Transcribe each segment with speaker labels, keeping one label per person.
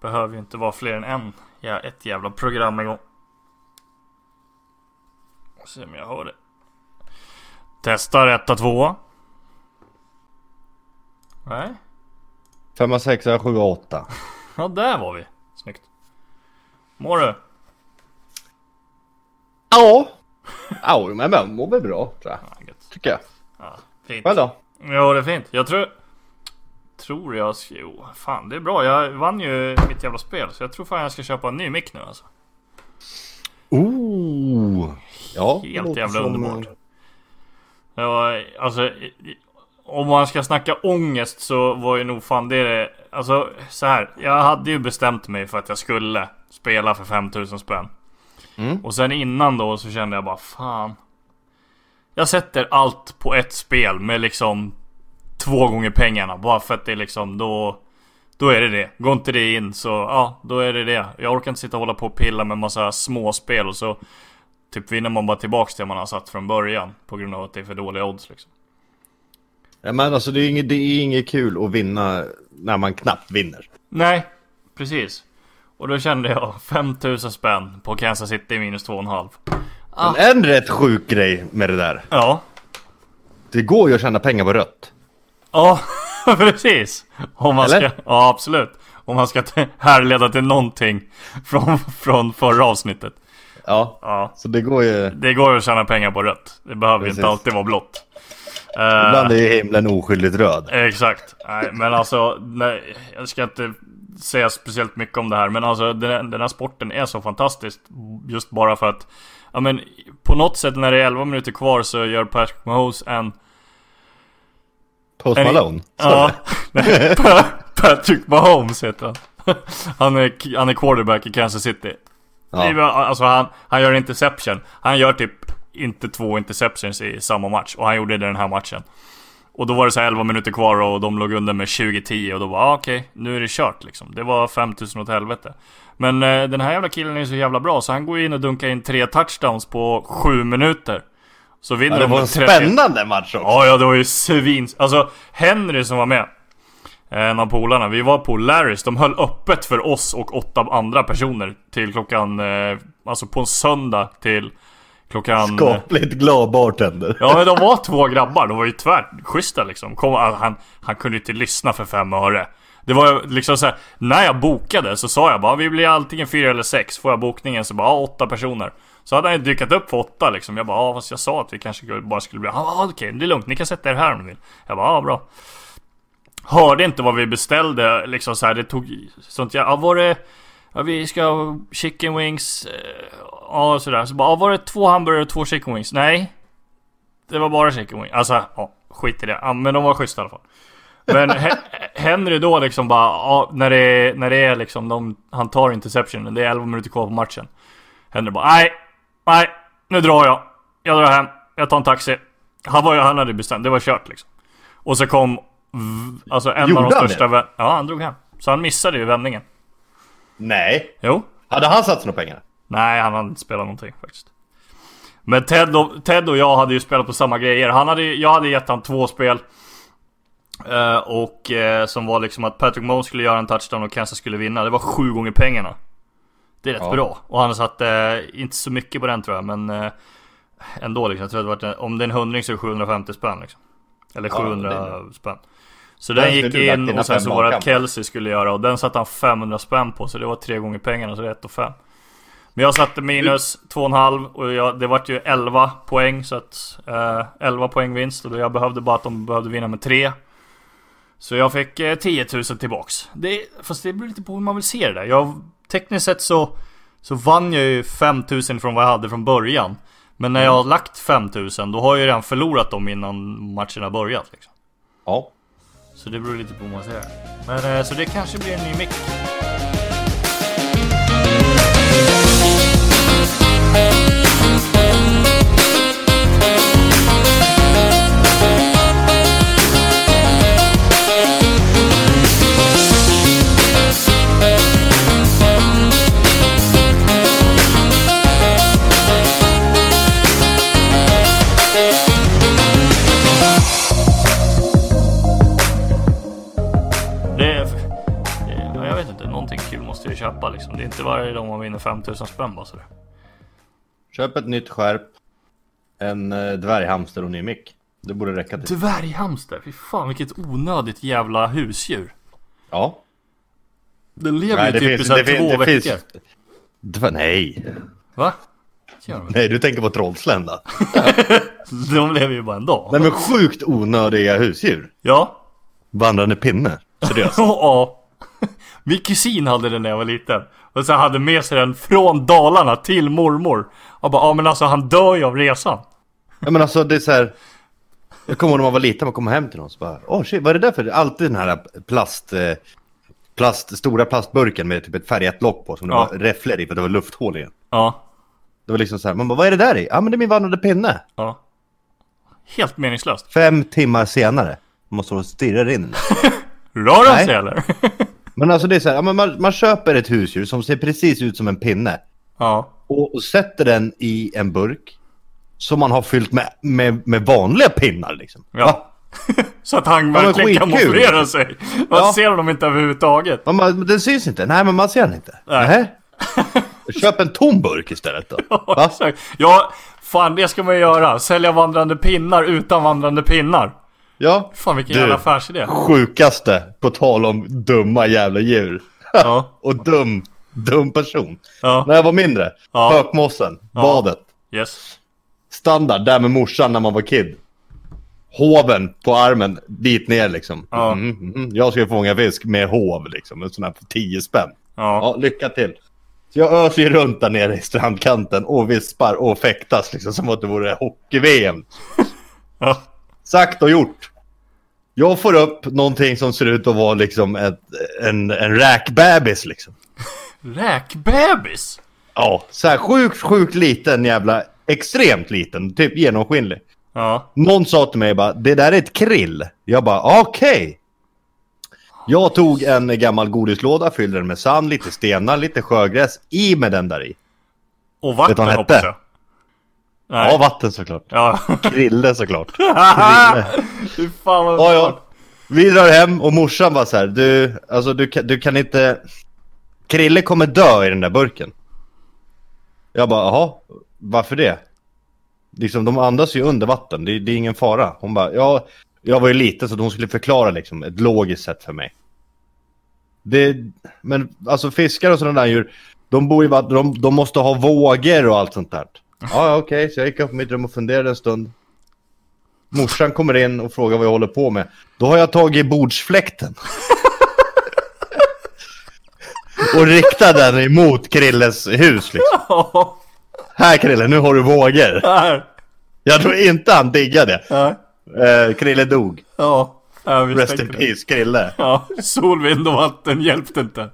Speaker 1: Behöver ju inte vara fler än en. Ja, ett jävla program igång. Se om jag hör det. Testar etta, tvåa. Nej.
Speaker 2: Femma, sexa, sjua, åtta.
Speaker 1: Ja, där var vi. Snyggt. Mår du?
Speaker 2: Ja. Ja, men jag mår väl bra tror jag.
Speaker 1: Ja.
Speaker 2: Tycker jag.
Speaker 1: Ja, fint.
Speaker 2: Själv då?
Speaker 1: Ja, det är fint. Jag tror... Tror jag... Jo, fan det är bra. Jag vann ju mitt jävla spel. Så jag tror fan jag ska köpa en ny mick nu alltså.
Speaker 2: Ooh. Ja, det
Speaker 1: Helt jävla underbart.
Speaker 2: eh,
Speaker 1: Ja, alltså... Om man ska snacka ångest så var ju nog fan det... Alltså så här. Jag hade ju bestämt mig för att jag skulle spela för 5000 spänn.
Speaker 2: Mm.
Speaker 1: Och sen innan då så kände jag bara fan. Jag sätter allt på ett spel med liksom två gånger pengarna. Bara för att det är liksom då... Då är det det. Går inte det in så ja, då är det det. Jag orkar inte sitta och hålla på och pilla med massa småspel och så Typ vinner man bara tillbaks det man har satt från början. På grund av att det är för dåliga odds liksom.
Speaker 2: Ja, men alltså det är, inget, det är inget kul att vinna när man knappt vinner.
Speaker 1: Nej, precis. Och då kände jag 5000 spänn på Kansas City minus 2,5. Ah.
Speaker 2: Men en rätt sjuk grej med det där.
Speaker 1: Ja.
Speaker 2: Det går ju att tjäna pengar på rött.
Speaker 1: Ja, precis. Om man
Speaker 2: Eller?
Speaker 1: ska, ja absolut. Om man ska härleda till någonting från, från förra avsnittet.
Speaker 2: Ja.
Speaker 1: Ja.
Speaker 2: Så det går ju...
Speaker 1: Det går att tjäna pengar på rött. Det behöver ju
Speaker 2: Precis.
Speaker 1: inte alltid vara blått. Eh,
Speaker 2: Ibland är ju himlen oskyldigt röd.
Speaker 1: Exakt. Nej, men alltså, nej, jag ska inte säga speciellt mycket om det här. Men alltså den, den här sporten är så fantastisk. Just bara för att, ja men på något sätt när det är 11 minuter kvar så gör Patrick Mahomes en...
Speaker 2: Post Malone.
Speaker 1: Ja, nej, Pa- Patrick Mahomes heter han. Han är, han är quarterback i Kansas City.
Speaker 2: Ja.
Speaker 1: Alltså han, han gör interception. Han gör typ inte två interceptions i samma match. Och han gjorde det den här matchen. Och då var det så här 11 minuter kvar och de låg under med 20-10 och då var ah, okej, nu är det kört liksom. Det var 5000 åt helvete. Men eh, den här jävla killen är så jävla bra så han går in och dunkar in tre touchdowns på 7 minuter. Så vinner
Speaker 2: Ja, det
Speaker 1: de
Speaker 2: var en
Speaker 1: 30
Speaker 2: spännande match också.
Speaker 1: Ja, ja, det var ju svin... Alltså, Henry som var med. En av polarna. Vi var på Larrys. De höll öppet för oss och åtta andra personer. Till klockan... Eh, alltså på en söndag till klockan...
Speaker 2: Skapligt glad bartender.
Speaker 1: Ja men de var två grabbar, de var ju tvärschyssta liksom. Kom, han, han kunde inte lyssna för fem öre. Det var liksom så här, när jag bokade så sa jag bara vi blir antingen fyra eller sex. Får jag bokningen så bara åtta personer. Så hade han ju dykat upp för åtta liksom. Jag bara ja fast jag sa att vi kanske bara skulle bli, ja okej det är lugnt, ni kan sätta er här om ni vill. Jag bara ja bra. Hörde inte vad vi beställde liksom så här, det tog sånt jag, ja var det Ja vi ska ha chicken wings eh, Ja sådär, så bara ah, var det två hamburgare och två chicken wings? Nej Det var bara chicken wings, alltså ja, skit i det, ja, men de var schyssta i alla fall Men He- Henry då liksom bara, ja, när det när det är liksom de, Han tar interceptionen, det är 11 minuter kvar på matchen Henry bara, nej, nej, nu drar jag Jag drar hem, jag tar en taxi Han var han hade bestämt, det var kört liksom Och så kom, alltså en
Speaker 2: Gjorde
Speaker 1: av de
Speaker 2: han
Speaker 1: största
Speaker 2: det?
Speaker 1: vä- Ja han drog hem Så han missade ju vändningen
Speaker 2: Nej.
Speaker 1: Jo
Speaker 2: Hade han satsat några pengar?
Speaker 1: Nej, han hade inte spelat någonting faktiskt. Men Ted och, Ted och jag hade ju spelat på samma grejer. Han hade, jag hade gett han två spel. Eh, och eh, som var liksom att Patrick Mahomes skulle göra en touchdown och Kansas skulle vinna. Det var sju gånger pengarna. Det är rätt
Speaker 2: Ja.
Speaker 1: bra. Och han har satt, eh, inte så mycket på den tror jag, men eh, ändå liksom. Jag tror att det om det är en hundring så är det 750 spänn liksom. Eller
Speaker 2: Ja,
Speaker 1: 700
Speaker 2: det är bra.
Speaker 1: spänn. Så den gick in och sen så var det att. Kelsey skulle göra och den satte han 500 spänn på så det var tre gånger pengarna så det är 1 och 5. Men jag satte minus 2,5 och jag, det vart ju 11 poäng så att eh, 11 poäng vinst och jag behövde bara att de behövde vinna med 3. Så jag fick eh, 10 000 tillbaks. Det, fast det beror lite på hur man vill se det där. Jag, tekniskt sett så, så vann jag ju 5 000 från vad jag hade från början. Men när jag har lagt 5 000 då har jag ju redan förlorat dem innan matcherna börjat. Liksom.
Speaker 2: Ja.
Speaker 1: Så det beror lite på hur man ser det. Men eh, så det kanske blir en ny mick. Köpa liksom. Det är inte varje dag man vinner 5000 spänn bara sådär.
Speaker 2: Köp ett nytt skärp. En eh, dvärghamster och ny mick. Det borde räcka till.
Speaker 1: Dvärghamster, fy fan vilket onödigt jävla husdjur.
Speaker 2: Ja.
Speaker 1: Den lever ju typ i såhär
Speaker 2: fin-
Speaker 1: två veckor.
Speaker 2: Dvär- Nej.
Speaker 1: Va?
Speaker 2: Nej, du tänker på Trollslända.
Speaker 1: De lever ju bara en dag.
Speaker 2: Nej men sjukt onödiga husdjur.
Speaker 1: Ja.
Speaker 2: Vandrande pinne. Seriöst.
Speaker 1: Ja. Min kusin hade den när jag var liten. Och så hade med sig den från Dalarna till mormor. Och bara, ja men alltså han dör ju av resan.
Speaker 2: Ja men alltså det är så här. Jag kommer ihåg när man var liten, man kommer hem till någon så bara, åh shit, vad är det där för? Alltid den här plast, eh, plast, stora plastburken med typ ett färgat lock på som det
Speaker 1: Ja.
Speaker 2: var räfflor i för det var lufthål i den.
Speaker 1: Ja.
Speaker 2: Det var liksom så här, man bara, vad är det där i? Ja men det är min vandrande pinne.
Speaker 1: Ja. Helt meningslöst.
Speaker 2: Fem timmar senare, man måste stå och stirra in.
Speaker 1: Rör han
Speaker 2: Nej.
Speaker 1: sig eller?
Speaker 2: Men alltså det är så här, ja, man, man köper ett husdjur som ser precis ut som en pinne.
Speaker 1: ja.
Speaker 2: Och, och sätter den i en burk. Som man har fyllt med, med, med vanliga pinnar liksom.
Speaker 1: Ja.
Speaker 2: Va?
Speaker 1: Så att han verkligen kan
Speaker 2: skitkul.
Speaker 1: moffrera sig. Man
Speaker 2: Ja.
Speaker 1: ser honom inte överhuvudtaget.
Speaker 2: Man, man, den syns inte. Nej men man ser den inte.
Speaker 1: Nej.
Speaker 2: Nej. Köp en tom burk istället då.
Speaker 1: Ja, exakt. Ja, fan det ska man göra. Sälja vandrande pinnar utan vandrande pinnar.
Speaker 2: Ja.
Speaker 1: Fan vilken
Speaker 2: Du.
Speaker 1: jävla affärsidé.
Speaker 2: Sjukaste, på tal om dumma jävla djur.
Speaker 1: Ja.
Speaker 2: Och dum, dum person.
Speaker 1: Ja.
Speaker 2: När jag var mindre,
Speaker 1: Ja.
Speaker 2: Hökmossen, badet.
Speaker 1: Yes.
Speaker 2: Standard, där med morsan när man var kid. Hoven på armen, dit ner liksom.
Speaker 1: Ja.
Speaker 2: Mm, mm, mm. Jag ska fånga fisk med hov liksom, en sån här för 10 spänn.
Speaker 1: Ja.
Speaker 2: Ja, lycka till. Så jag öser ju runt där nere i strandkanten och vispar och fäktas liksom som att det vore hockey-VM.
Speaker 1: Ja.
Speaker 2: Sagt och gjort. Jag får upp någonting som ser ut att vara liksom ett, en, en räkbebis liksom.
Speaker 1: Räkbebis?
Speaker 2: Ja, så här sjukt, sjukt liten jävla, extremt liten, typ genomskinlig.
Speaker 1: Ja.
Speaker 2: Någon sa till mig bara, det där är ett krill. Jag bara, okej. Jag tog en gammal godislåda, fyllde den med sand, lite stenar, lite sjögräs, i med den där i.
Speaker 1: Och vatten hoppas jag. Nej.
Speaker 2: Ja, vatten såklart.
Speaker 1: Ja.
Speaker 2: Krille såklart. Krille.
Speaker 1: Fy fan vad
Speaker 2: Ja, ja. Vi drar hem och morsan var så här, du, alltså du, du kan inte... Krille kommer dö i den där burken. Jag bara, jaha, varför det? Liksom, de andas ju under vatten, det, det är ingen fara. Hon bara, ja, jag var ju liten så hon skulle förklara liksom ett logiskt sätt för mig. Det, men alltså fiskar och sådana där djur, de bor i vatten, de, de måste ha vågor och allt sånt där. Ja, okej, så jag gick upp på mitt rum och funderade en stund. Morsan kommer in och frågar vad jag håller på med. Då har jag tagit bordsfläkten. och riktar den emot Krilles hus liksom. Här Krille, nu har du vågor. Jag tror inte han diggade.
Speaker 1: Ja.
Speaker 2: Eh, Krille dog.
Speaker 1: Ja.
Speaker 2: Rest in
Speaker 1: det.
Speaker 2: peace Krille.
Speaker 1: Ja. Sol, vind och vatten hjälpte inte.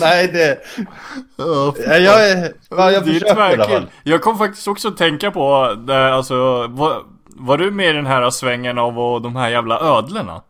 Speaker 2: Nej det...
Speaker 1: Ja,
Speaker 2: Ja, jag, är- ja, jag
Speaker 1: det är
Speaker 2: försöker.
Speaker 1: Jag kom faktiskt också att tänka på, det, alltså, var, var du med i den här svängen av och de här jävla ödlorna?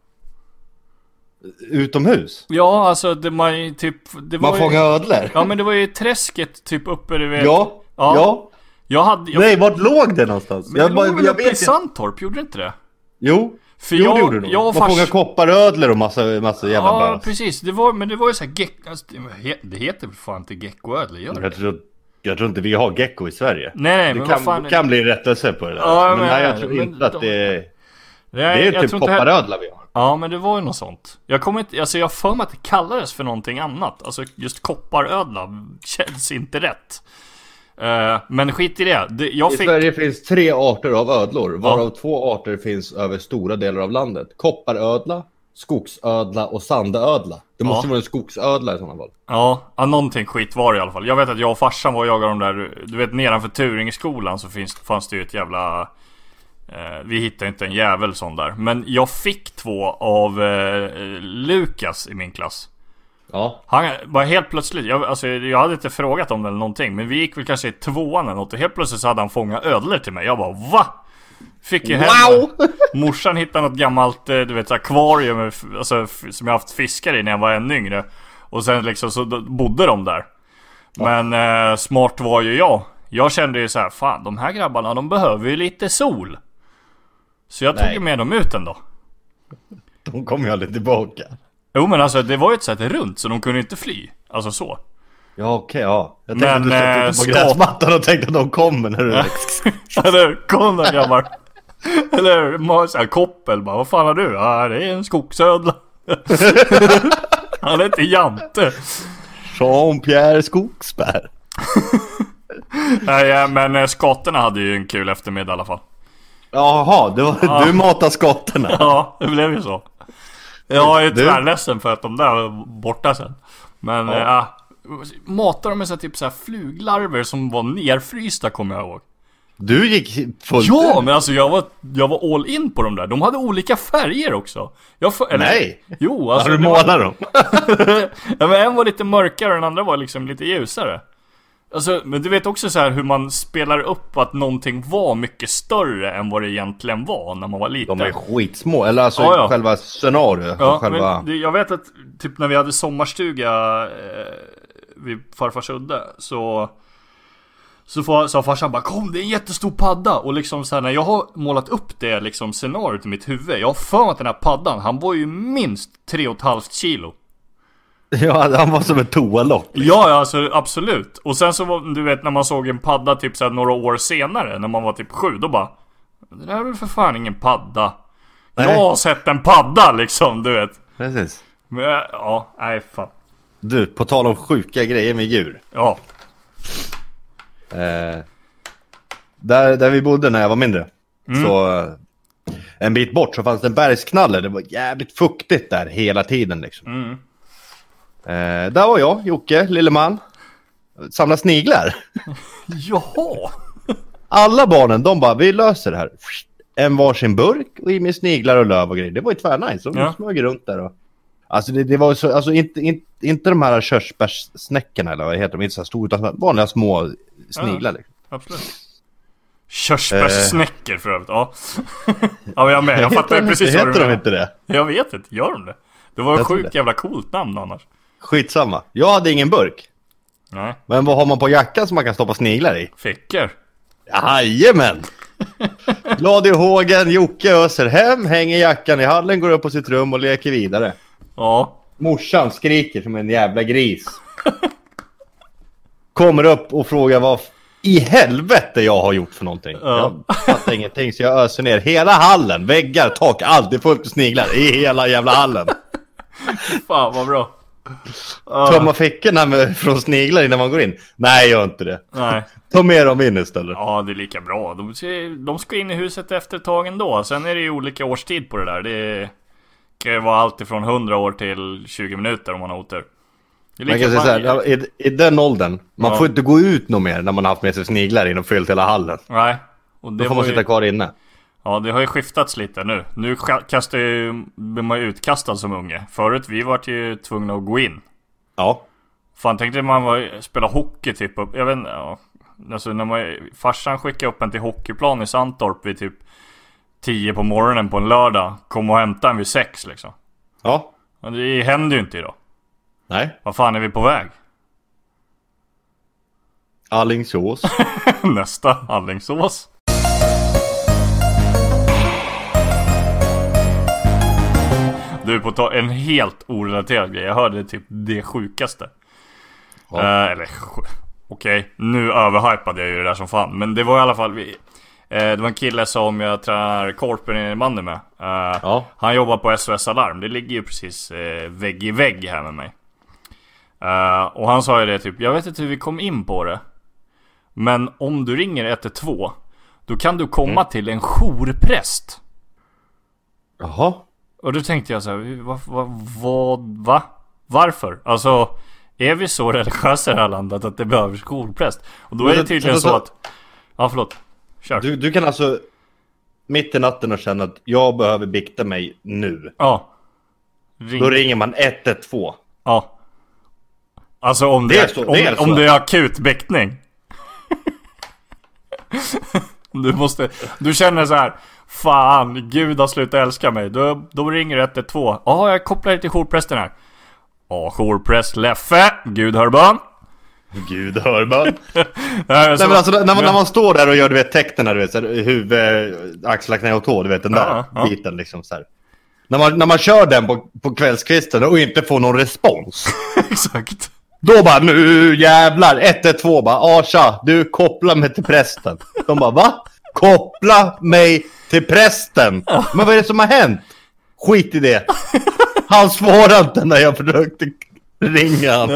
Speaker 2: Utomhus?
Speaker 1: Ja, alltså det man typ... Det var
Speaker 2: Man fångar ödlor?
Speaker 1: Ja men det var ju träsket typ uppe du vet.
Speaker 2: Ja,
Speaker 1: Ja.
Speaker 2: ja.
Speaker 1: Jag hade... Jag,
Speaker 2: Nej, vart låg det någonstans?
Speaker 1: men det
Speaker 2: bara-
Speaker 1: låg väl uppe i
Speaker 2: inte.
Speaker 1: Sandtorp, gjorde det inte det?
Speaker 2: Jo,
Speaker 1: För
Speaker 2: jo
Speaker 1: jag,
Speaker 2: det gjorde du nog. Man
Speaker 1: fars...
Speaker 2: fångar kopparödlor och massa, massa jävla
Speaker 1: Ja,
Speaker 2: bös.
Speaker 1: precis. Det var, men det var ju såhär gecko... Alltså, det he- det heter väl fan inte geckoödlor, gör det?
Speaker 2: Jag tror, jag tror inte vi har gecko i Sverige.
Speaker 1: Nej, nej,
Speaker 2: Det
Speaker 1: men
Speaker 2: kan,
Speaker 1: vad fan...
Speaker 2: kan bli rättelse på det där.
Speaker 1: Ja,
Speaker 2: men
Speaker 1: men-
Speaker 2: nej, jag tror inte att
Speaker 1: de-
Speaker 2: det är...
Speaker 1: Nej,
Speaker 2: Det är ju typ kopparödla vi har.
Speaker 1: Ja, men det var ju något sånt. Jag kommer inte... Alltså jag för mig att det kallades för någonting annat. Alltså just kopparödla känns inte rätt. Eh, men skit i det. det jag
Speaker 2: I
Speaker 1: fick...
Speaker 2: Sverige finns tre arter av ödlor, varav två arter finns över stora delar av landet. Kopparödla, skogsödla och sandödla. Det måste
Speaker 1: Ja.
Speaker 2: vara en skogsödla i sådana fall.
Speaker 1: Ja, ja, någonting skit var det i alla fall. Jag vet att jag och farsan var och jagade de där, du vet nedanför Turingskolan så finns, fanns det ju ett jävla... Eh, vi hittade inte en jävel sån där. Men jag fick två av eh, Lukas i min klass.
Speaker 2: Ja.
Speaker 1: Han var helt plötsligt, jag, alltså, jag hade inte frågat om det eller någonting. Men vi gick väl kanske i tvåan eller något och helt plötsligt så hade han fångat ödlor till mig. Jag bara VA? Fick ju hem
Speaker 2: Wow!
Speaker 1: Morsan hittade något gammalt, eh, du vet akvarium f- alltså, som jag haft fiskar i när jag var ännu yngre. Och sen liksom så bodde de där. Men eh, smart var ju jag. Jag kände ju så här, fan de här grabbarna de behöver ju lite sol. Så jag tog
Speaker 2: Nej.
Speaker 1: ju med dem ut dag.
Speaker 2: De kommer ju aldrig tillbaka.
Speaker 1: Jo men alltså det var ju ett sätt runt så de kunde inte fly. Alltså så.
Speaker 2: Ja okej, ja. Jag tänkte
Speaker 1: Men,
Speaker 2: att
Speaker 1: eh,
Speaker 2: du satt ute på gräsmattan och tänkte att de kommer när du...
Speaker 1: Eller kom där grabbar. Eller ma- så här, koppel bara, vad fan har du? Ja det är en skogsödla. Han är inte Jante.
Speaker 2: Jean-Pierre Skogsberg.
Speaker 1: Nej ja, men eh, skotterna hade ju en kul eftermiddag i alla fall.
Speaker 2: Jaha, det var, du matar skotterna.
Speaker 1: Ja, det blev ju så. Jag är
Speaker 2: Du-
Speaker 1: tvärledsen för att de där var borta sen. Men
Speaker 2: Ja.
Speaker 1: ja. Matar de med så typ så fluglarver som var nerfrysta kommer jag ihåg.
Speaker 2: Du gick fullt
Speaker 1: Ja, men alltså jag var, jag var all in på de där. De hade olika färger också. Får, eller,
Speaker 2: Nej.
Speaker 1: Jo,
Speaker 2: Har
Speaker 1: alltså.
Speaker 2: du
Speaker 1: det var-
Speaker 2: målat dem?
Speaker 1: ja, men en var lite mörkare och den andra var liksom lite ljusare. Alltså, men du vet också så här hur man spelar upp att någonting var mycket större än vad det egentligen var när man var liten.
Speaker 2: De är skitsmå, eller alltså
Speaker 1: Ja, ja.
Speaker 2: själva scenariot.
Speaker 1: Ja,
Speaker 2: själva...
Speaker 1: men jag vet att typ när vi hade sommarstuga eh, vid farfars udde så så sa farsan bara kom det är en jättestor padda och liksom så här, när jag har målat upp det liksom scenariot i mitt huvud Jag har för mig att den här paddan, han var ju minst 3,5 kilo
Speaker 2: Ja, han var som ett toalock.
Speaker 1: Ja, ja, alltså absolut. Och sen så du vet när man såg en padda typ så här, några år senare, när man var typ sju, då bara Det där är väl för fan ingen padda.
Speaker 2: Nej.
Speaker 1: Jag har sett en padda liksom, du vet.
Speaker 2: Precis.
Speaker 1: Men ja, nej fan.
Speaker 2: Du, på tal om sjuka grejer med djur.
Speaker 1: Ja.
Speaker 2: Eh, där, där vi bodde när jag var mindre. Så eh, en bit bort så fanns det en bergsknalle. Det var jävligt fuktigt där hela tiden liksom.
Speaker 1: Mm.
Speaker 2: Eh, där var jag, Jocke, lille man. Samla sniglar.
Speaker 1: Jaha.
Speaker 2: Alla barnen, de bara, vi löser det här. En varsin burk och i med sniglar och löv och grejer. Det var ju tvärnice. De
Speaker 1: Ja.
Speaker 2: smög runt där och... Alltså det, det var så, alltså inte, inte, inte de här körsbärssnäckorna eller vad heter de, inte så här stora utan vanliga små sniglar. Liksom.
Speaker 1: Absolut. Körsbärssnäckor för övrigt, ja. ja jag med, jag fattar
Speaker 2: Heter-
Speaker 1: precis vad du
Speaker 2: Heter de
Speaker 1: menar.
Speaker 2: inte det?
Speaker 1: Jag vet inte, gör de det? Det var ett sjukt jävla coolt namn annars.
Speaker 2: Skitsamma. Jag hade ingen burk.
Speaker 1: Nej,
Speaker 2: Men vad har man på jackan som man kan stoppa sniglar i?
Speaker 1: fickor.
Speaker 2: Jajamän! Glad i hågen, Jocke öser hem, hänger jackan i hallen, går upp på sitt rum och leker vidare.
Speaker 1: Ja.
Speaker 2: Morsan skriker som en jävla gris. Kommer upp och frågar vad i helvete jag har gjort för någonting.
Speaker 1: Ja.
Speaker 2: Jag fattar ingenting så jag öser ner hela hallen, väggar, tak, allt är fullt med sniglar i hela jävla hallen.
Speaker 1: Fan vad bra.
Speaker 2: Tömma fickorna med, från sniglar innan man går in. Nej, gör inte det.
Speaker 1: Nej.
Speaker 2: Ta med dem in istället.
Speaker 1: Ja, det är lika bra. De ska, de ska in i huset efter ett tag ändå. Sen är det ju olika årstid på det där. Det kan ju vara allt ifrån 100 år till 20 minuter om man har otur.
Speaker 2: Man kan säga så här, i, i den åldern, man
Speaker 1: Ja.
Speaker 2: får inte gå ut något mer när man har haft med sig sniglar in och fyllt hela hallen.
Speaker 1: Nej. Och det
Speaker 2: Då får man sitta
Speaker 1: ju,
Speaker 2: kvar inne.
Speaker 1: Ja, det har ju skiftats lite nu. Nu ka- kastar ju, blir man ju utkastad som unge. Förut, vi vart ju tvungna att gå in.
Speaker 2: Ja.
Speaker 1: Fan, tänkte man var, spela hockey typ jag vet inte, ja. Alltså när man, farsan skickade upp en till hockeyplan i Sandtorp vid typ 10 på morgonen på en lördag. Kom och hämta en vid 6 liksom.
Speaker 2: Ja.
Speaker 1: Men det händer ju inte idag.
Speaker 2: Nej.
Speaker 1: Vad fan är vi på väg?
Speaker 2: Allingsås.
Speaker 1: Nästa Alingsås. Du, på ta en helt orelaterad grej. Jag hörde typ det sjukaste.
Speaker 2: Ja.
Speaker 1: Eh, eller, okej. Nu överhypade jag ju det där som fan. Men det var i alla fall vi. eh, det var en kille som jag tränar korpen i bandy med. Eh,
Speaker 2: Ja.
Speaker 1: Han jobbar på SOS Alarm. Det ligger ju precis eh, vägg i vägg här med mig. Eh, och han sa ju det typ, jag vet inte hur vi kom in på det. Men om du ringer 112 Då kan du komma till en jourpräst.
Speaker 2: Jaha.
Speaker 1: Och då tänkte jag så här, vad, vad, vad, va? Varför? Alltså, är vi så religiösa i det här landet att det behövs jourpräst? Och då är det tydligen
Speaker 2: men
Speaker 1: så att... Ja, förlåt. Kör.
Speaker 2: Du, du kan alltså mitt i natten och känna att jag behöver bikta mig nu.
Speaker 1: Ja. Ring.
Speaker 2: Då ringer man 112.
Speaker 1: Ja. Alltså om det,
Speaker 2: Det är så-
Speaker 1: om,
Speaker 2: det är
Speaker 1: om det är akut bäckning. du måste, du känner så här. Fan, Gud har slutat älska mig. Då, då ringer du 112. Ja, jag kopplar dig till jourprästen här. Ja, jourpräst Leffe. Gud hör bön.
Speaker 2: Gud hör man.
Speaker 1: Nej,
Speaker 2: Nej men alltså när man, när man står där och gör du vet tecknen du vet så här, huvud, axlar, knä och tå, du vet den där
Speaker 1: Ja, ja.
Speaker 2: biten liksom så här. När man, när man kör den på, på kvällskvisten och inte får någon respons.
Speaker 1: Exakt.
Speaker 2: Då bara nu jävlar, 112 bara ah tja, du koppla mig till prästen. De bara va? Koppla mig till prästen? Men vad är det som har hänt? Skit i det. Han svarade inte när jag försökte ringa han.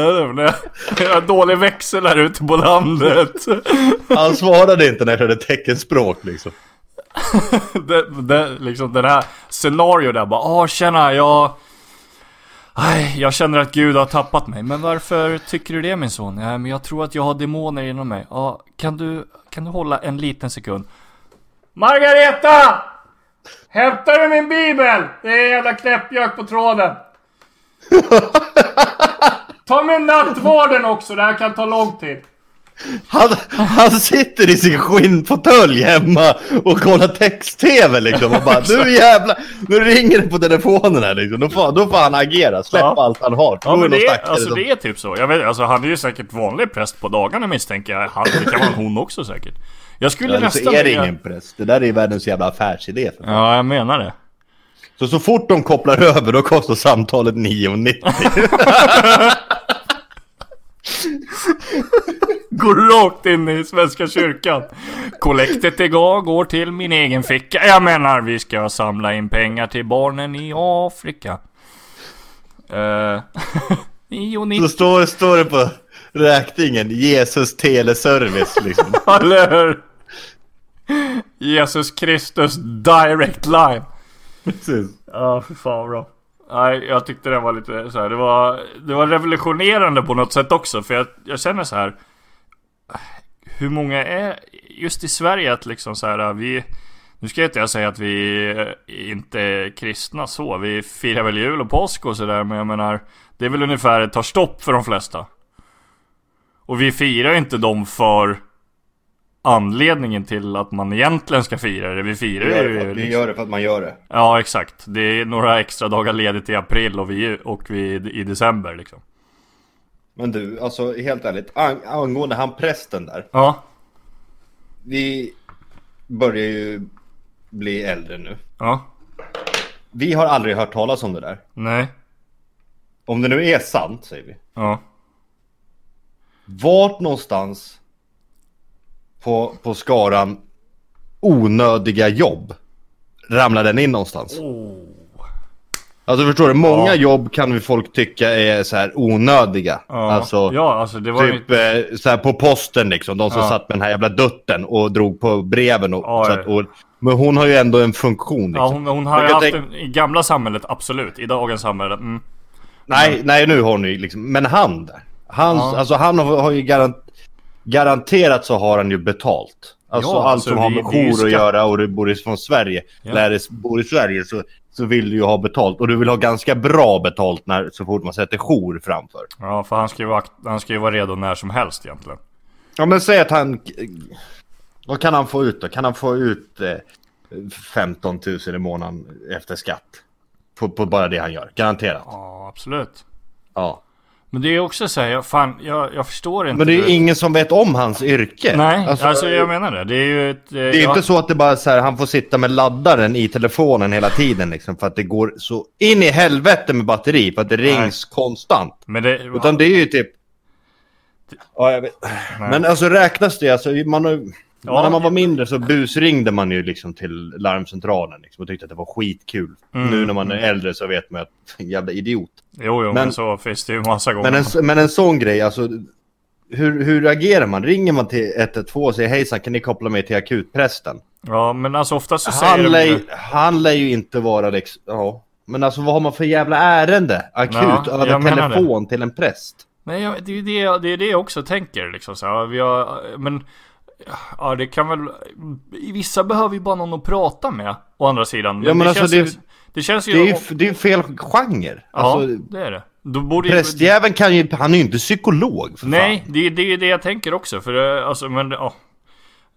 Speaker 1: Jag har dålig växel här ute på landet.
Speaker 2: Han svarade inte när jag körde teckenspråk liksom.
Speaker 1: det, det, liksom den här scenario där bara, ah tjena, jag... Aj, jag känner att Gud har tappat mig. Men varför tycker du det min son? Ja, men jag tror att jag har demoner inom mig. Ja, kan du, kan du hålla en liten sekund? Margareta! Hämtar du min bibel? Det är en jävla knäppjök på tråden. Ta med nattvarden också, det här kan ta lång tid.
Speaker 2: Han, han sitter i sin skinnfåtölj hemma och kollar text-tv liksom och bara nu jävlar, nu ringer det på telefonen här liksom. Då får, då får han agera, släppa
Speaker 1: Ja.
Speaker 2: allt han har.
Speaker 1: Ja men det är,
Speaker 2: stackare
Speaker 1: alltså,
Speaker 2: som-
Speaker 1: det är typ så. Jag vet, alltså, han är ju säkert vanlig präst på dagarna misstänker jag. Han, det kan vara hon också säkert. Jag skulle
Speaker 2: Eller så
Speaker 1: nästan
Speaker 2: är det
Speaker 1: vilja-
Speaker 2: ingen präst. Det där är världens jävla affärsidé. För.
Speaker 1: Ja, jag menar det.
Speaker 2: Så så fort de kopplar över då kostar samtalet 9,90.
Speaker 1: Går rakt in i Svenska kyrkan. Kollektet igår går till min egen ficka. Jag menar, vi ska samla in pengar till barnen i Afrika. Uh,
Speaker 2: Så står, står det på räkningen Jesus teleservice liksom.
Speaker 1: Eller hur? Jesus Kristus direct line.
Speaker 2: Precis.
Speaker 1: Ja, för fan vad bra. Nej, jag tyckte den var lite så här. Det var, det var revolutionerande på något sätt också. För jag, jag känner så här. Hur många är just i Sverige att liksom så här vi... Nu ska inte jag säga att vi inte är kristna så. Vi firar väl jul och påsk och sådär. Men jag menar. Det är väl ungefär ett tar stopp för de flesta. Och vi firar ju inte dem för anledningen till att man egentligen ska fira det. Vi firar
Speaker 2: Vi gör, det
Speaker 1: ju
Speaker 2: för, att- vi
Speaker 1: liksom-
Speaker 2: gör det för att man gör det.
Speaker 1: Ja exakt. Det är några extra dagar ledigt i april och, vi, och vi i december liksom.
Speaker 2: Men du, alltså helt ärligt. Ang angående han prästen där.
Speaker 1: Ja.
Speaker 2: Vi börjar ju bli äldre nu.
Speaker 1: Ja.
Speaker 2: Vi har aldrig hört talas om det där.
Speaker 1: Nej.
Speaker 2: Om det nu är sant, säger vi.
Speaker 1: Ja.
Speaker 2: Vart någonstans på, på skaran onödiga jobb ramlar den in någonstans?
Speaker 1: Oh.
Speaker 2: Alltså förstår du, många
Speaker 1: Ja.
Speaker 2: jobb kan vi folk tycka är så här onödiga.
Speaker 1: Ja.
Speaker 2: Alltså
Speaker 1: ja, alltså det var
Speaker 2: typ
Speaker 1: ju...
Speaker 2: eh, så här på posten liksom, de som
Speaker 1: Ja.
Speaker 2: satt med den här jävla dutten och drog på breven och,
Speaker 1: Ja,
Speaker 2: så
Speaker 1: ja.
Speaker 2: att, och Men hon har ju ändå en funktion liksom.
Speaker 1: Ja, hon, hon har ju haft
Speaker 2: tänka-
Speaker 1: en, i gamla samhället, absolut. I dagens samhälle, mm.
Speaker 2: Nej, nej nu har hon ju liksom, men han där. Hans,
Speaker 1: Ja.
Speaker 2: alltså han har, har ju garant, garanterat så har han ju betalt. Alltså
Speaker 1: Ja,
Speaker 2: allt
Speaker 1: alltså,
Speaker 2: som har med jour att göra och du bor från Sverige.
Speaker 1: Ja.
Speaker 2: Du bor i Sverige så, så vill du ju ha betalt. Och du vill ha ganska bra betalt när, så fort man sätter jour framför.
Speaker 1: Ja, för han ska, ju vara, han ska ju vara redo när som helst egentligen.
Speaker 2: Ja men säg att han... Vad kan han få ut då? Kan han få ut eh, 15 000 i månaden efter skatt? På, på bara det han gör, garanterat.
Speaker 1: Ja, absolut.
Speaker 2: Ja.
Speaker 1: Men det är också så här, jag, fan, jag, jag förstår inte.
Speaker 2: Men det är ju ingen som vet om hans yrke.
Speaker 1: Nej, alltså, jag menar det. Det är ju ett...
Speaker 2: Det är inte så att det bara är så här, han får sitta med laddaren i telefonen hela tiden liksom, för att det går så in i helvete med batteri för att det rings konstant.
Speaker 1: Men det...
Speaker 2: Utan det är ju typ... Ja, jag vet. Men alltså räknas det, alltså man har,
Speaker 1: Ja.
Speaker 2: när man var mindre så busringde man ju liksom till larmcentralen liksom, och tyckte att det var skitkul.
Speaker 1: Mm.
Speaker 2: Nu när man är äldre så vet man att jävla idiot.
Speaker 1: Jo, jo, men,
Speaker 2: Men-
Speaker 1: så finns det ju massa gånger.
Speaker 2: Men en, men en sån grej, alltså hur, hur agerar man? Ringer man till 112 och säger hejsan, kan ni koppla mig till akutprästen?
Speaker 1: Ja, men alltså oftast så säger
Speaker 2: Han
Speaker 1: de
Speaker 2: lär,
Speaker 1: ju-
Speaker 2: han lär ju inte vara liksom, ja. Men alltså vad har man för jävla ärende? Akut,
Speaker 1: Ja,
Speaker 2: över telefon till en präst.
Speaker 1: Nej, det är det, det, är det jag också tänker liksom så här, vi har, men... Ja, det kan väl... Vissa behöver ju bara någon att prata med, å andra sidan.
Speaker 2: Ja, men
Speaker 1: det,
Speaker 2: alltså,
Speaker 1: känns
Speaker 2: det-
Speaker 1: det känns ju...
Speaker 2: Det är ju det är fel genre.
Speaker 1: ja,
Speaker 2: Alltså,
Speaker 1: det är det. Då ju...
Speaker 2: prästjäveln kan ju, han är ju inte psykolog för
Speaker 1: Nej,
Speaker 2: fan.
Speaker 1: det, det är det jag tänker också, för eh, alltså, men ja. Eh,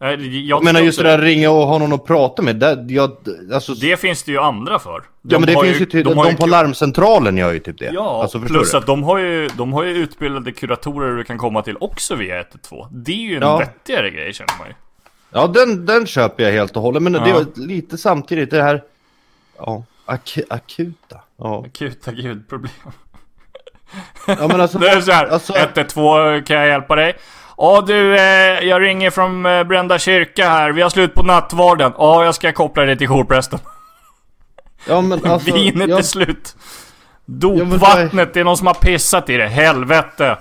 Speaker 1: Jag,
Speaker 2: Jag menar just det där ringa och ha någon att prata med. Det, jag, alltså,
Speaker 1: Det finns det ju andra för.
Speaker 2: ja men det finns ju, typ, de,
Speaker 1: har ju
Speaker 2: på larmcentralen gör ju typ det.
Speaker 1: Ja,
Speaker 2: alltså,
Speaker 1: plus
Speaker 2: du?
Speaker 1: att de har, ju, de har ju utbildade kuratorer du kan komma till också via 112. Det är ju en
Speaker 2: Ja.
Speaker 1: vettigare grej känner man ju.
Speaker 2: Ja, den, den köper jag helt och hållet. Men det
Speaker 1: Ja.
Speaker 2: var lite samtidigt det här... Ja. Ak akuta? Ja.
Speaker 1: Akuta gudproblem.
Speaker 2: ja men alltså,
Speaker 1: Det är så här,
Speaker 2: alltså
Speaker 1: 112, kan jag hjälpa dig? Ja du, eh, jag ringer från eh, Brända kyrka här. Vi har slut på nattvarden. Ja, jag ska koppla dig till jourprästen.
Speaker 2: ja, men alltså,
Speaker 1: Vinet
Speaker 2: jag,
Speaker 1: är slut. Dopvattnet, det är någon som har pissat i det. Helvete.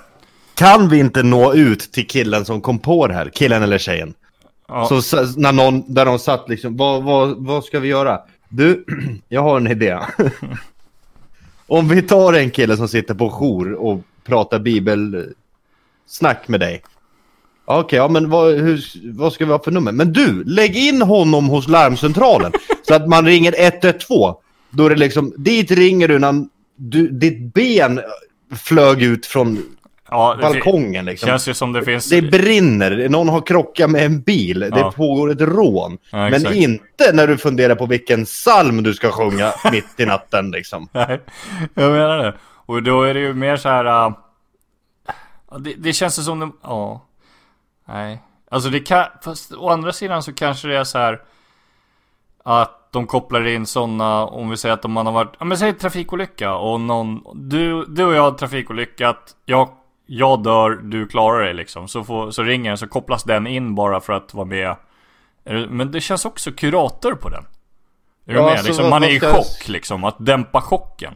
Speaker 2: Kan vi inte nå ut till killen som kom på det här? Killen eller tjejen?
Speaker 1: Ja.
Speaker 2: Så s- när någon, där de satt liksom, vad, vad, vad ska vi göra? Du, jag har en idé. Om vi tar en kille som sitter på jour och pratar bibelsnack med dig. Okej, ja men vad, hur, vad ska vi ha för nummer? Men du, lägg in honom hos larmcentralen. så att man ringer 112. Då är det liksom, dit ringer du när du, ditt ben flög ut från
Speaker 1: Ja, det
Speaker 2: balkongen liksom.
Speaker 1: känns ju som det finns...
Speaker 2: Det brinner, någon har krockat med en bil, det
Speaker 1: Ja.
Speaker 2: pågår ett rån.
Speaker 1: Ja,
Speaker 2: Men inte när du funderar på vilken psalm du ska sjunga mitt i natten liksom.
Speaker 1: Nej, jag menar det. Och då är det ju mer så här. ja, det, det känns ju som det, ja. Nej. Alltså det kan, fast å andra sidan så kanske det är så här. Att de kopplar in sådana, om vi säger att man har varit, ja men säg trafikolycka och någon, du, du och jag har trafikolyckat, jag, jag dör, du klarar dig liksom. Så, får, så ringer den, så kopplas den in bara för att vara med. Men det känns också kurator på den. Är du
Speaker 2: Ja,
Speaker 1: med?
Speaker 2: alltså,
Speaker 1: liksom, man är i chock liksom, att dämpa chocken.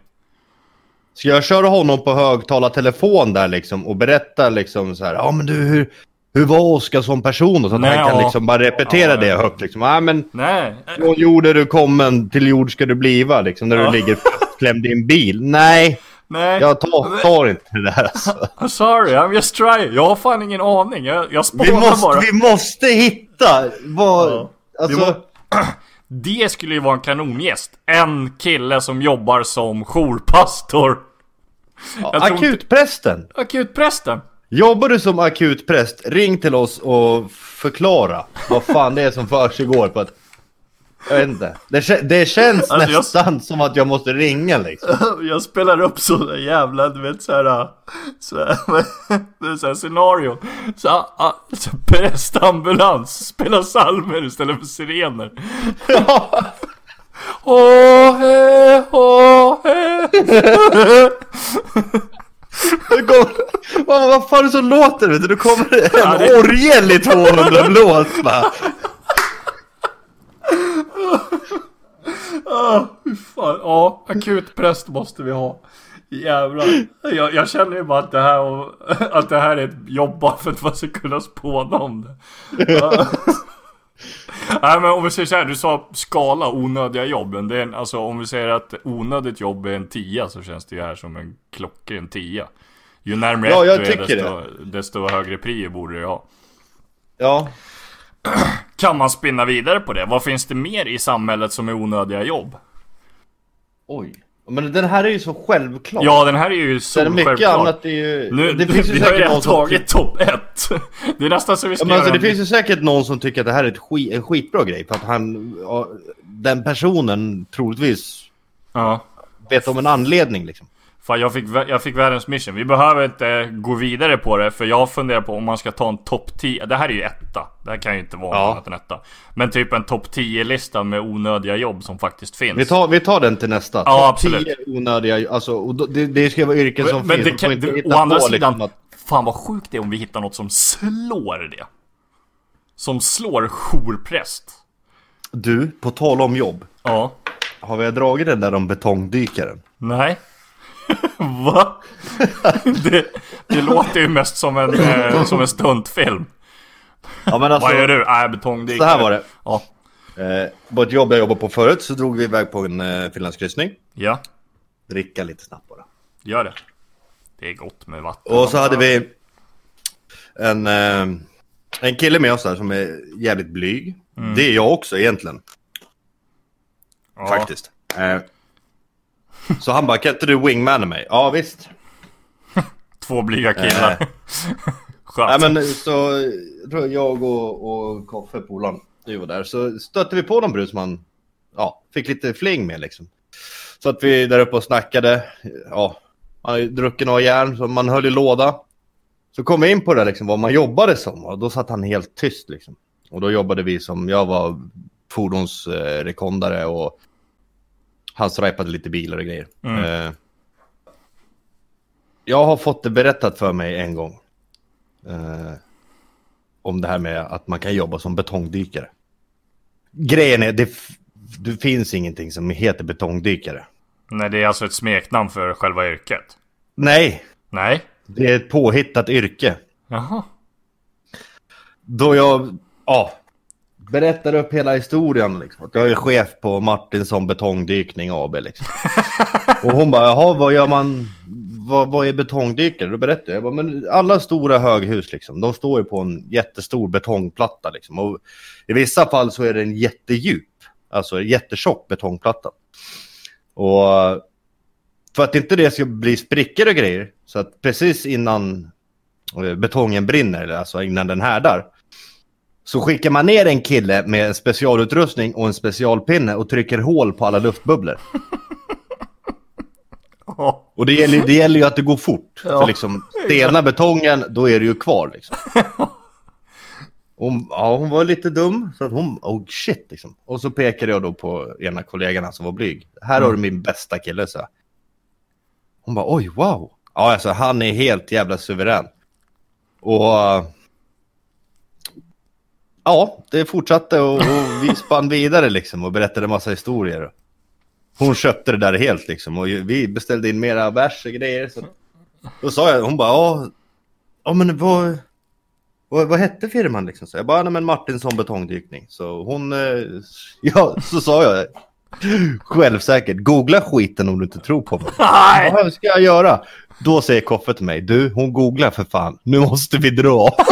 Speaker 2: Ska jag köra honom på högtalartelefon där liksom och berätta liksom så här, ja men du hur, hur var Oskar som person? Så att
Speaker 1: Nej,
Speaker 2: han kan
Speaker 1: ja.
Speaker 2: liksom bara repetera
Speaker 1: Ja,
Speaker 2: det
Speaker 1: ja.
Speaker 2: högt liksom. Ja men
Speaker 1: Nej,
Speaker 2: från jord är du kommen, till jord ska du bliva liksom när
Speaker 1: Ja.
Speaker 2: du ligger fastklämd i en bil. Nej,
Speaker 1: nej.
Speaker 2: jag tar, tar inte det där alltså.
Speaker 1: I'm sorry, I'm just trying. Jag har fan ingen aning. Jag, jag
Speaker 2: Vi
Speaker 1: spånar
Speaker 2: måste,
Speaker 1: bara.
Speaker 2: vi måste hitta vad...
Speaker 1: Ja.
Speaker 2: Alltså,
Speaker 1: Vi Det skulle ju vara en kanongäst. En kille som jobbar som jourpastor. jag tror inte-
Speaker 2: akutprästen. Jobbar du som akutpräst, ring till oss och förklara vad fan det är som försiggår på ett... Jag vet inte. Det, det känns
Speaker 1: Alltså, jag-
Speaker 2: nästan som att jag måste ringa liksom.
Speaker 1: Jag spelar upp sådana jävla, du vet såhär, såhär, såhär scenario. Så, ah, så prästambulans, spelar psalmer istället för sirener. Åh, he, åh, he.
Speaker 2: Kommer- vad, vad fan är det som låter? Vet du? Då kommer det en
Speaker 1: Ja, det-
Speaker 2: orgel i 200 blås va?
Speaker 1: Fy fan, ja, akutpräst måste vi ha. Jävlar. Jag, jag känner ju bara att det här, och, att det här är ett jobb bara för att man ska kunna spåna om det. Ja. Nej men om vi säger så här, du sa skala onödiga jobb. Men Det är en, alltså om vi säger att onödigt jobb är en tia så känns det ju här som en klockren tia. Ju närmare
Speaker 2: Ja,
Speaker 1: ett
Speaker 2: jag
Speaker 1: du är desto, desto högre prio borde det ha.
Speaker 2: Ja.
Speaker 1: Kan man spinna vidare på det? Vad finns det mer i samhället som är onödiga jobb?
Speaker 2: Oj. Men den här är ju så självklar.
Speaker 1: Ja den här är ju
Speaker 2: Sen mycket
Speaker 1: solsjälvklar.
Speaker 2: annat är ju...
Speaker 1: Nu,
Speaker 2: det finns ju säkert någon som...
Speaker 1: tagit topp ett. Det är nästan så vi ska
Speaker 2: Ja, men alltså, det finns ju säkert någon som tycker att det här är ett skit, en skitbra grej. För att han, den personen troligtvis
Speaker 1: Ja.
Speaker 2: vet om en anledning liksom.
Speaker 1: Fan jag fick, jag fick världens mission. Vi behöver inte gå vidare på det för jag funderar på om man ska ta en topp 10. Det här är ju etta. Det här kan ju inte vara
Speaker 2: Ja.
Speaker 1: annat än etta. Men typ en topp 10 lista med onödiga jobb som faktiskt finns.
Speaker 2: Vi tar, vi tar den till nästa.
Speaker 1: Ja,
Speaker 2: Topp
Speaker 1: absolut.
Speaker 2: 10 onödiga, alltså, det, det ska vara yrken som
Speaker 1: men, men
Speaker 2: finns.
Speaker 1: det kan,
Speaker 2: inte
Speaker 1: det,
Speaker 2: hitta
Speaker 1: å andra
Speaker 2: på,
Speaker 1: sidan,
Speaker 2: liksom, att,
Speaker 1: fan vad sjukt det är om vi hittar något som slår det. Som slår jourpräst.
Speaker 2: Du, på tal om jobb.
Speaker 1: Ja.
Speaker 2: Har vi dragit den där om betongdykaren?
Speaker 1: Nej. Va? det, det låter ju mest som en, eh, som en stuntfilm.
Speaker 2: Ja men alltså,
Speaker 1: Vad gör du? Äh, betongdykare.
Speaker 2: så här var det.
Speaker 1: Ja.
Speaker 2: Eh, på ett jobb jag jobbade på förut så drog vi iväg på en eh, finlandskryssning.
Speaker 1: Ja,
Speaker 2: Dricka lite snabbt bara.
Speaker 1: gör det. Det är gott med vatten.
Speaker 2: Och så hade vi en, eh, en kille med oss där som är jävligt blyg. Det är jag också egentligen,
Speaker 1: ja.
Speaker 2: faktiskt. Eh, så han bara, kan inte du wingmana mig? Ja visst.
Speaker 1: Två blyga killar.
Speaker 2: Eh.
Speaker 1: Skönt.
Speaker 2: Nej men så, jag och, och Koffe, polaren, vi var där. Så stötte vi på någon brud som han, ja, fick lite fling med liksom. Så att vi där uppe och snackade, ja, han hade druckit några järn, så man höll i låda. Så kom vi in på det liksom, vad man jobbade som, och då satt han helt tyst liksom. Och då jobbade vi som, jag var fordonsrekondare och Han stripade lite bilar och grejer. Eh, jag har fått det berättat för mig en gång. Eh, om det här med att man kan jobba som betongdykare. Grejen är, det, det finns ingenting som heter betongdykare.
Speaker 1: Nej, det är alltså ett smeknamn för själva yrket.
Speaker 2: Nej,
Speaker 1: Nej?
Speaker 2: det är ett påhittat yrke.
Speaker 1: Jaha.
Speaker 2: Då jag, ja, berättar upp hela historien liksom. Jag är chef på Martinsson Betongdykning AB liksom. Och hon bara, jaha, vad gör man, vad, vad är betongdykare? Då berättar jag, jag bara, men alla stora höghus liksom, de står ju på en jättestor betongplatta liksom. Och i vissa fall så är det en jättedjup, alltså jättetjock betongplatta. Och för att inte det ska bli sprickor och grejer, så att precis innan eh, betongen brinner, alltså innan den härdar, så skickar man ner en kille med en specialutrustning och en specialpinne och trycker hål på alla luftbubblor.
Speaker 1: Ja.
Speaker 2: Och det gäller, det gäller ju att det går fort.
Speaker 1: Ja.
Speaker 2: För liksom, stena betongen, då är det ju kvar liksom. Hon, ja, hon var lite dum, så att hon, oh shit liksom. Och så pekade jag då på ena kollegan som var blyg. Här har du min bästa kille, så. Hon bara, oj, wow. Ja, alltså han är helt jävla suverän. Och... Ja, det fortsatte och, och vi spann vidare liksom och berättade massa historier. Hon köpte det där helt liksom och vi beställde in mera bärs och grejer. Så... Då sa jag, hon bara, ja, ja men vad, vad, vad hette firman liksom? Så jag bara, nej men Martinsson betongdykning. Så hon, eh, ja, så sa jag, självsäkert, googla skiten om du inte tror på mig.
Speaker 1: Nej!
Speaker 2: Vad ska jag göra? Då säger Koffe till mig, du, hon googlar för fan, nu måste vi dra.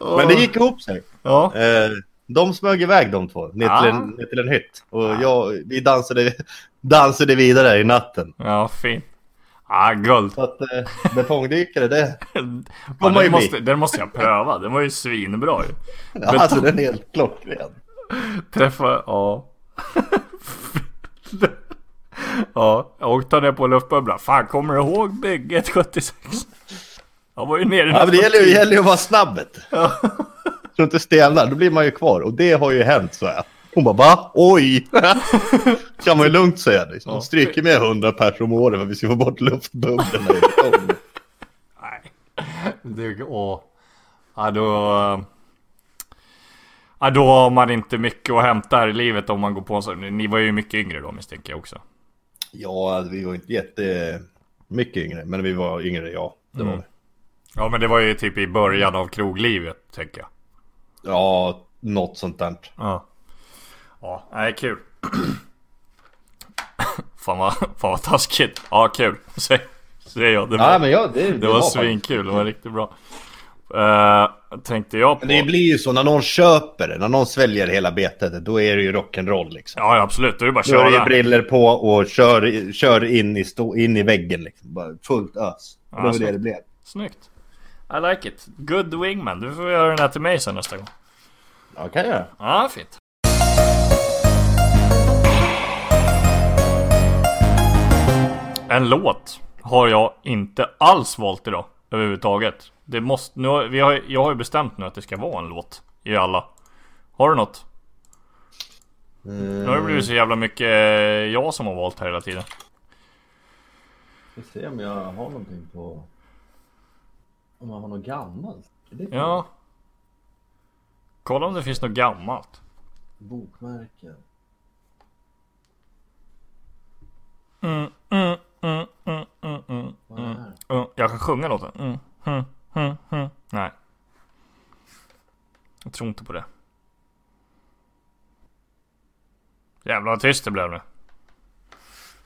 Speaker 2: Men det gick ihop sig.
Speaker 1: Ja.
Speaker 2: Eh, de smög iväg de två, ner till, en, ner till en hytt. Och jag, vi dansade, dansade vidare i natten.
Speaker 1: Ja, fint. Ah, guld.
Speaker 2: Så att eh, betongdykare, det...
Speaker 1: Ja, den, måste, den måste jag pröva. Den var ju svinbra ju.
Speaker 2: Ja, alltså den är helt klockren.
Speaker 1: Träffa, ja. ja, jag åkte ner på luftbubblan. Fan, kommer du ihåg bygget 76? Jag var ju nere
Speaker 2: Ja, men det gäller ju,
Speaker 1: nästan
Speaker 2: gäller ju att vara snabb. vet du. Så inte stelnar, då blir man ju kvar. Och det har ju hänt, så jag. Hon bara, va? Oj! kan man ju lugnt säga. Liksom. Hon stryker med 100 pers om året för att vi ska få bort luftbubblorna i betongen.
Speaker 1: Nej. Det, åh. Ja, då... Ja, då har man inte mycket att hämta här i livet om man går på en sån. Ni var ju mycket yngre då misstänker jag också.
Speaker 2: Ja, alltså, vi var inte jätte mycket yngre, men vi var yngre, ja. Det var vi.
Speaker 1: Ja, men det var ju typ i början av kroglivet, tänker jag.
Speaker 2: Ja, något sånt där.
Speaker 1: Ja. Ja, nej, kul. fan, vad, fan vad taskigt. Ja, kul. Säger jag. Det var,
Speaker 2: Ja, men ja, det,
Speaker 1: det var svinkul. Det var riktigt bra. Uh, tänkte jag på...
Speaker 2: Men det blir ju så när någon köper det, när någon sväljer hela betet, då är det ju rock'n'roll liksom.
Speaker 1: Ja, ja, absolut. Då är det bara att
Speaker 2: Då är det
Speaker 1: köra.
Speaker 2: briller på och kör, kör in, i stå, in i väggen liksom. Bara fullt ös. Och det var det det blev.
Speaker 1: Snyggt. I like it. Good wingman. Du får göra den här till mig sen nästa gång.
Speaker 2: Ja, kan jag.
Speaker 1: Ja, fint. En låt har jag inte alls valt idag överhuvudtaget. Det måste, nu har, vi har, jag har ju bestämt nu att det ska vara en låt i alla. Har du något? Nu har det blivit så jävla mycket eh, jag som har valt här hela tiden.
Speaker 2: Vi får se om jag har någonting på... Om jag har något gammalt.
Speaker 1: Ja. Kolla om det finns något gammalt.
Speaker 2: Bokmärken.
Speaker 1: Mm, mm, mm, mm, mm, mm.
Speaker 2: Vad är det här?
Speaker 1: Mm, jag kan sjunga låten. Mm, mm, mm, mm. Nej. Jag tror inte på det. Jävlar vad tyst det blev nu.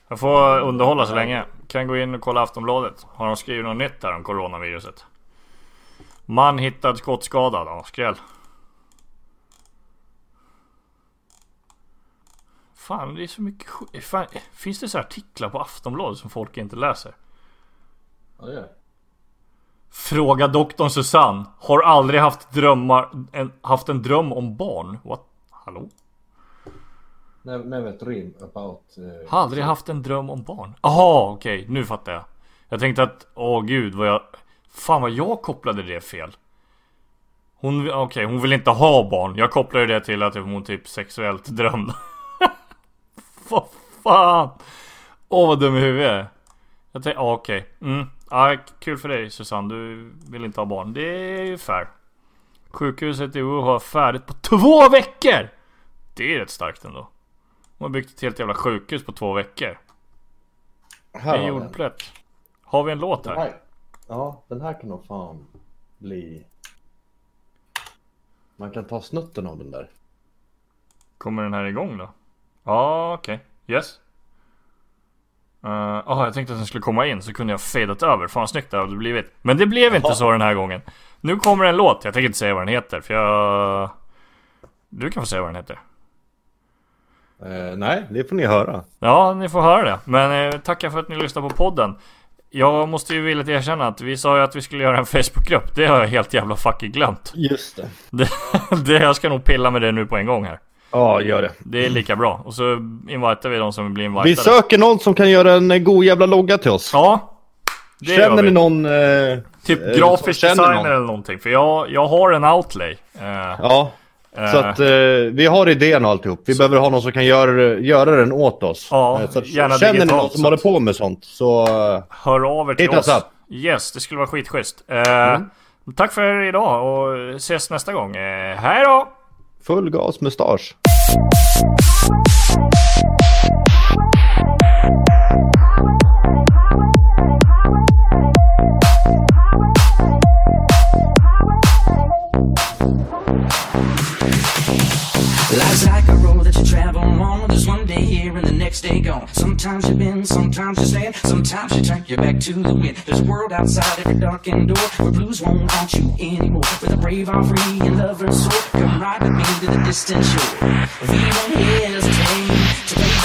Speaker 1: Jag får underhålla så länge. Kan gå in och kolla Aftonbladet. Har de skrivit något nytt där om coronaviruset? Man hittad skottskadad. Ja, skräll. Fan, det är så mycket skit. Fan, Finns det så artiklar på Aftonbladet som folk inte läser?
Speaker 2: Ja, det gör
Speaker 1: Fråga doktorn Susanne. Har aldrig haft drömmar, en, haft en dröm om barn. What? Hallå?
Speaker 2: Never dream about... Uh...
Speaker 1: Har aldrig haft en dröm om barn. Aha, okej. nu fattar jag. Jag tänkte att, åh gud vad jag... Fan vad jag kopplade det fel. Hon, okej, hon vill inte ha barn. Jag kopplade det till att hon typ sexuellt drömde. vad fan! Åh vad dum i huvudet jag tänkte, ja okej. Mm. Ja, kul för dig Susanne, du vill inte ha barn. Det är ju fair. Sjukhuset i Wuhan har färdigt på två veckor! Det är rätt starkt ändå. De har byggt ett helt jävla sjukhus på två veckor.
Speaker 2: Här
Speaker 1: En jordplätt. Har vi en låt här?
Speaker 2: Ja, den här kan nog fan bli... Man kan ta snutten av den där.
Speaker 1: Kommer den här igång då? Ja, okej. Yes. Jaha, jag tänkte att den skulle komma in så kunde jag fadat över. Fan snyggt det hade blivit. Men det blev inte
Speaker 2: Jaha.
Speaker 1: så den här gången. Nu kommer en låt. Jag tänker inte säga vad den heter för jag... Du kan få säga vad den heter.
Speaker 2: Eh, nej, det får ni höra.
Speaker 1: Ja, ni får höra det. Men eh, tackar för att ni lyssnar på podden. Jag måste ju villigt erkänna att vi sa ju att vi skulle göra en Facebookgrupp. Det har jag helt jävla fucking glömt.
Speaker 2: Just det.
Speaker 1: Det, det, jag ska nog pilla med det nu på en gång här.
Speaker 2: Ja, gör det.
Speaker 1: Det är lika bra. Och så invitar vi de som vill bli invitade.
Speaker 2: Vi söker någon som kan göra en eh, god jävla logga till oss.
Speaker 1: Ja. Det
Speaker 2: Känner ni någon... Eh,
Speaker 1: Typ
Speaker 2: eh,
Speaker 1: grafisk designer
Speaker 2: någon?
Speaker 1: eller någonting. För jag, jag har en outlay. Eh,
Speaker 2: Ja, så att eh, vi har idén och alltihop. Vi behöver ha någon som kan göra, göra den åt oss.
Speaker 1: Ja,
Speaker 2: Eh, så att,
Speaker 1: gärna
Speaker 2: känner ni
Speaker 1: digitalt,
Speaker 2: någon som
Speaker 1: så
Speaker 2: håller på med sånt så... eh,
Speaker 1: hör av er till oss.
Speaker 2: up.
Speaker 1: Yes, det skulle vara skitschysst. Eh,
Speaker 2: Mm.
Speaker 1: Tack för idag och ses nästa gång. Eh, hej då!
Speaker 2: Full gas mustasch.
Speaker 3: Life's like a road that you travel on. There's one day here and the next day gone. Sometimes you bend, sometimes you stand, sometimes you turn your back to the wind. There's a world outside every darkened door where blues won't haunt you anymore. With the brave heart, free and lover's soul, come ride with me to the distant shore. We won't hesitate to lay